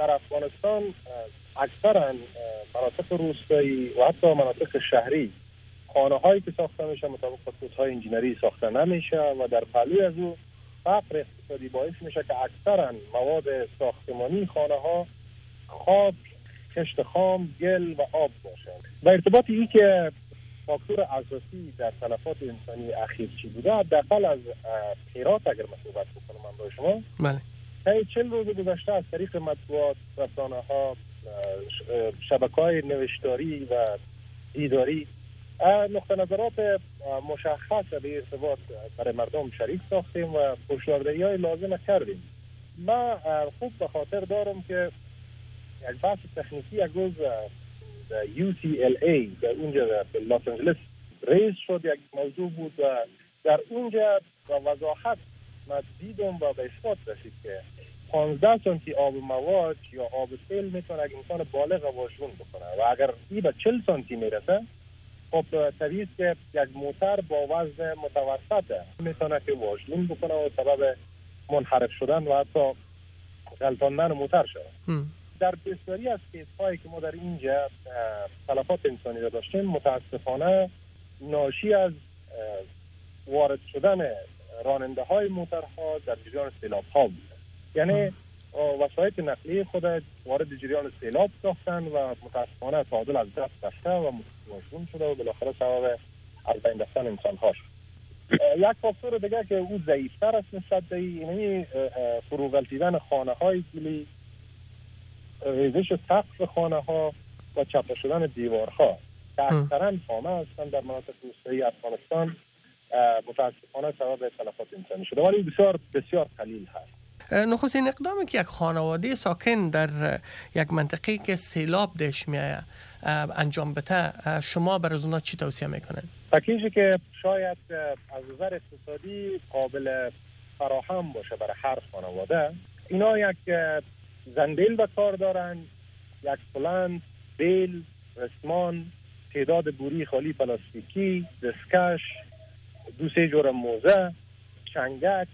در افغانستان اکثرا مناطق روستایی و حتی مناطق شهری خانه هایی که ساخته میشه مطابق خصوص های انجینری ساخته نمیشه و در پهلوی از او فقر اقتصادی باعث میشه که اکثرا مواد ساختمانی خانه ها خاک کشت خام گل و آب باشند. و ارتباط ای که فاکتور اساسی در تلفات انسانی اخیر چی بوده حداقل از پیرات اگر من صحبت بکنم من شما. بله. طی چل روز گذشته از طریق مطبوعات رسانه ها شبکه های نوشتاری و دیداری نقطه نظرات مشخص به ارتباط برای مردم شریک ساختیم و پشتاردهی های لازم کردیم. من خوب به خاطر دارم که یک بحث تکنیکی یک روز UCLA در اونجا در لاس آنجلس ریز شد یک موضوع بود و در اونجا با وضاحت من دیدم و به اثبات رسید که 15 سانتی آب مواد یا آب سیل می‌تونه یک انسان بالغ واشون بکنه. و اگر ای به 40 سانتی می‌رسه خب طبیعی که یک موتر با وزن متوسطه می‌تونه که واشون بکنه و سبب منحرف شدن و حتی غلطاندن موتر شده در بسیاری از کیس هایی که ما در اینجا تلفات انسانی را داشتیم متاسفانه ناشی از وارد شدن راننده های موترها در جریان سیلاب ها بوده. یعنی وسایت نقلیه خود وارد جریان سیلاب ساختن و متاسفانه تعادل از دست رفته و مشغول شده و بالاخره سبب از بین رفتن انسان ها شد یک فاکتور دیگه که او ضعیفتر است نسبت به یعنی فروغلتیدن خانه های گلی ریزش سقف خانه ها و چپه شدن دیوارها. که اکثرا خامه هستند در مناطق روستایی افغانستان. متاسفانه سبب تلفات انسانی شده ولی بسیار بسیار قلیل هست نخستین اقدامی که یک خانواده ساکن در یک منطقه که سیلاب دش میایه انجام بده شما بر از چی توصیه می‌کنن؟ پکیجی که شاید از نظر اقتصادی قابل فراهم باشه برای هر خانواده اینا یک زنبیل به کار دارن یک پلند بیل رسمان تعداد بوری خالی پلاستیکی دسکش دو سه جور موزه چنگک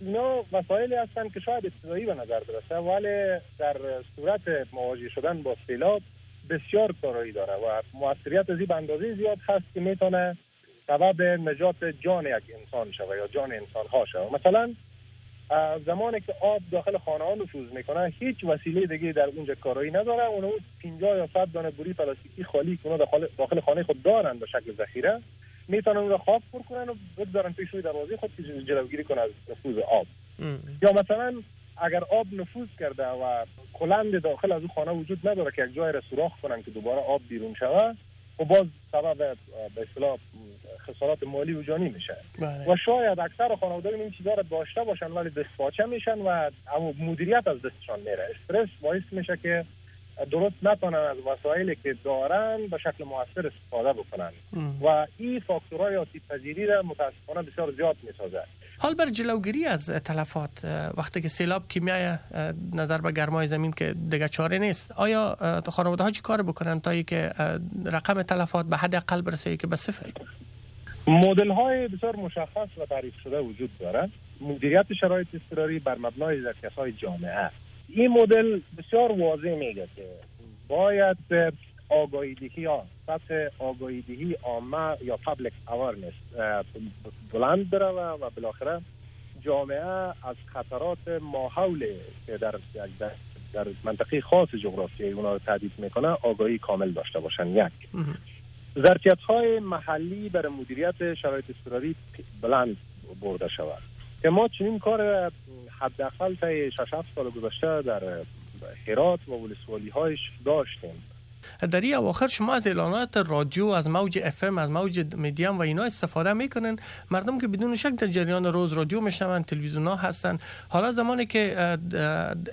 اینا وسایلی هستند که شاید ابتدایی به نظر برسه ولی در صورت مواجه شدن با سیلاب بسیار کارایی داره و موثریت از این اندازه زیاد هست که می‌تونه سبب نجات جان یک انسان شوه یا جان انسان ها شوه مثلا زمانی که آب داخل خانه ها نفوذ می‌کنه هیچ وسیله دیگه در اونجا کارایی نداره. اونو 50 یا 100 دانه بوری پلاستیکی خالی که داخل, داخل خانه خود دارن به شکل ذخیره. می‌تونن اون رو خواب پر کنن و بگذارن پیش روی دروازه خود که جلوگیری کنه از نفوذ آب. یا مثلا اگر آب نفوذ کرده و کلند داخل از اون خانه وجود نداره که یک جای را سوراخ کنن که دوباره آب بیرون شوه و خب باز سبب به اصطلاح خسارات مالی و جانی میشه بله. و شاید اکثر خانواده این چیزا رو داشته باشن ولی دست میشن و اما مدیریت از دستشان میره. استرس باعث میشه که درست نتونن از وسایلی که دارن به شکل موثر استفاده بکنن. و این فاکتورهای آسیب پذیری را متاسفانه بسیار زیاد می‌سازه حال بر جلوگیری از تلفات وقتی که سیلاب کیمیای نظر به گرمای زمین که دیگه چاره نیست آیا خانواده ها چی کار بکنن تا که رقم تلفات به حد اقل برسه که به صفر؟ مدل های بسیار مشخص و تعریف شده وجود داره مدیریت شرایط اضطراری بر مبنای ظرفیت های جامعه این مدل بسیار واضح میگه که باید آگاهی دهی ها سطح آگاهی دهی عامه یا public awareness بلند بره و بالاخره جامعه از خطرات ماحول که در در, منطقه خاص جغرافیایی اونا رو تهدید می‌کنه آگاهی کامل داشته باشن. یک. ظرفیت های محلی برای مدیریت شرایط اضطراری بلند برده شود. که ما چنین کار حداقل تا 6 سال گذشته در هرات و ولسوالی هایش داشتیم. در این اواخر شما از اعلانات رادیو از موج اف از موج میدیم و اینا استفاده می‌کنن مردم که بدون شک در جریان روز رادیو میشنون تلویزیون ها هستن حالا زمانی که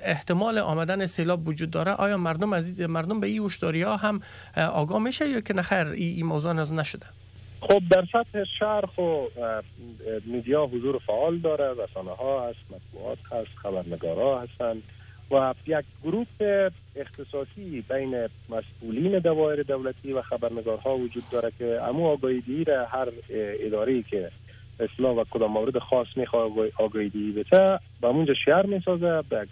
احتمال آمدن سیلاب وجود داره آیا مردم از مردم به این هشداری ها هم آگاه میشه یا که نخیر این موضوع از نشده؟ خب در سطح شهر و میدیا حضور فعال داره رسانه ها هست مطبوعات هست خبرنگارا هستند و یک گروه اختصاصی بین مسئولین دوایر دولتی و خبرنگارها وجود داره که امو آگاهی را هر اداره که اصلاح و کدام مورد خاص می‌خواه آگاهی بده به اونجا شهر می‌سازه به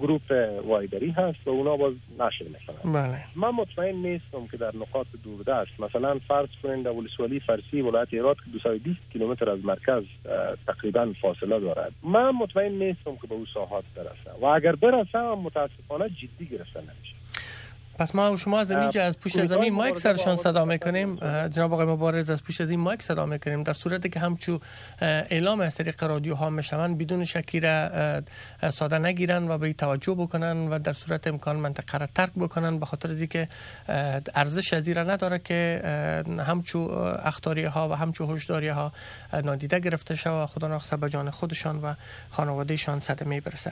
گروپ وایدری هست و اونا باز نشر می‌کنن. بله. من مطمئن نیستم که در نقاط دوردست مثلا فرض کنین در ولسوالی فرسی ولایت ایراد که 220 کیلومتر از مرکز تقریبا فاصله دارد. من مطمئن نیستم که به او ساحات برسه. و اگر برسه متاسفانه جدی گرفته نمیشه. پس ما شما از اینجا از پوش از این مایک سرشان صدا می‌کنیم. جناب آقای مبارز از پوش از این مایک صدا می‌کنیم. در صورتی که همچو اعلام از طریق رادیو ها میشون بدون شکی را ساده نگیرن و به توجه بکنن و در صورت امکان منطقه را ترک بکنن به خاطر از که ارزش از نداره که همچو اختاری ها و همچو هشداری ها نادیده گرفته شود. خدا ناخسته به جان خودشان و خانوادهشان صدمه برسه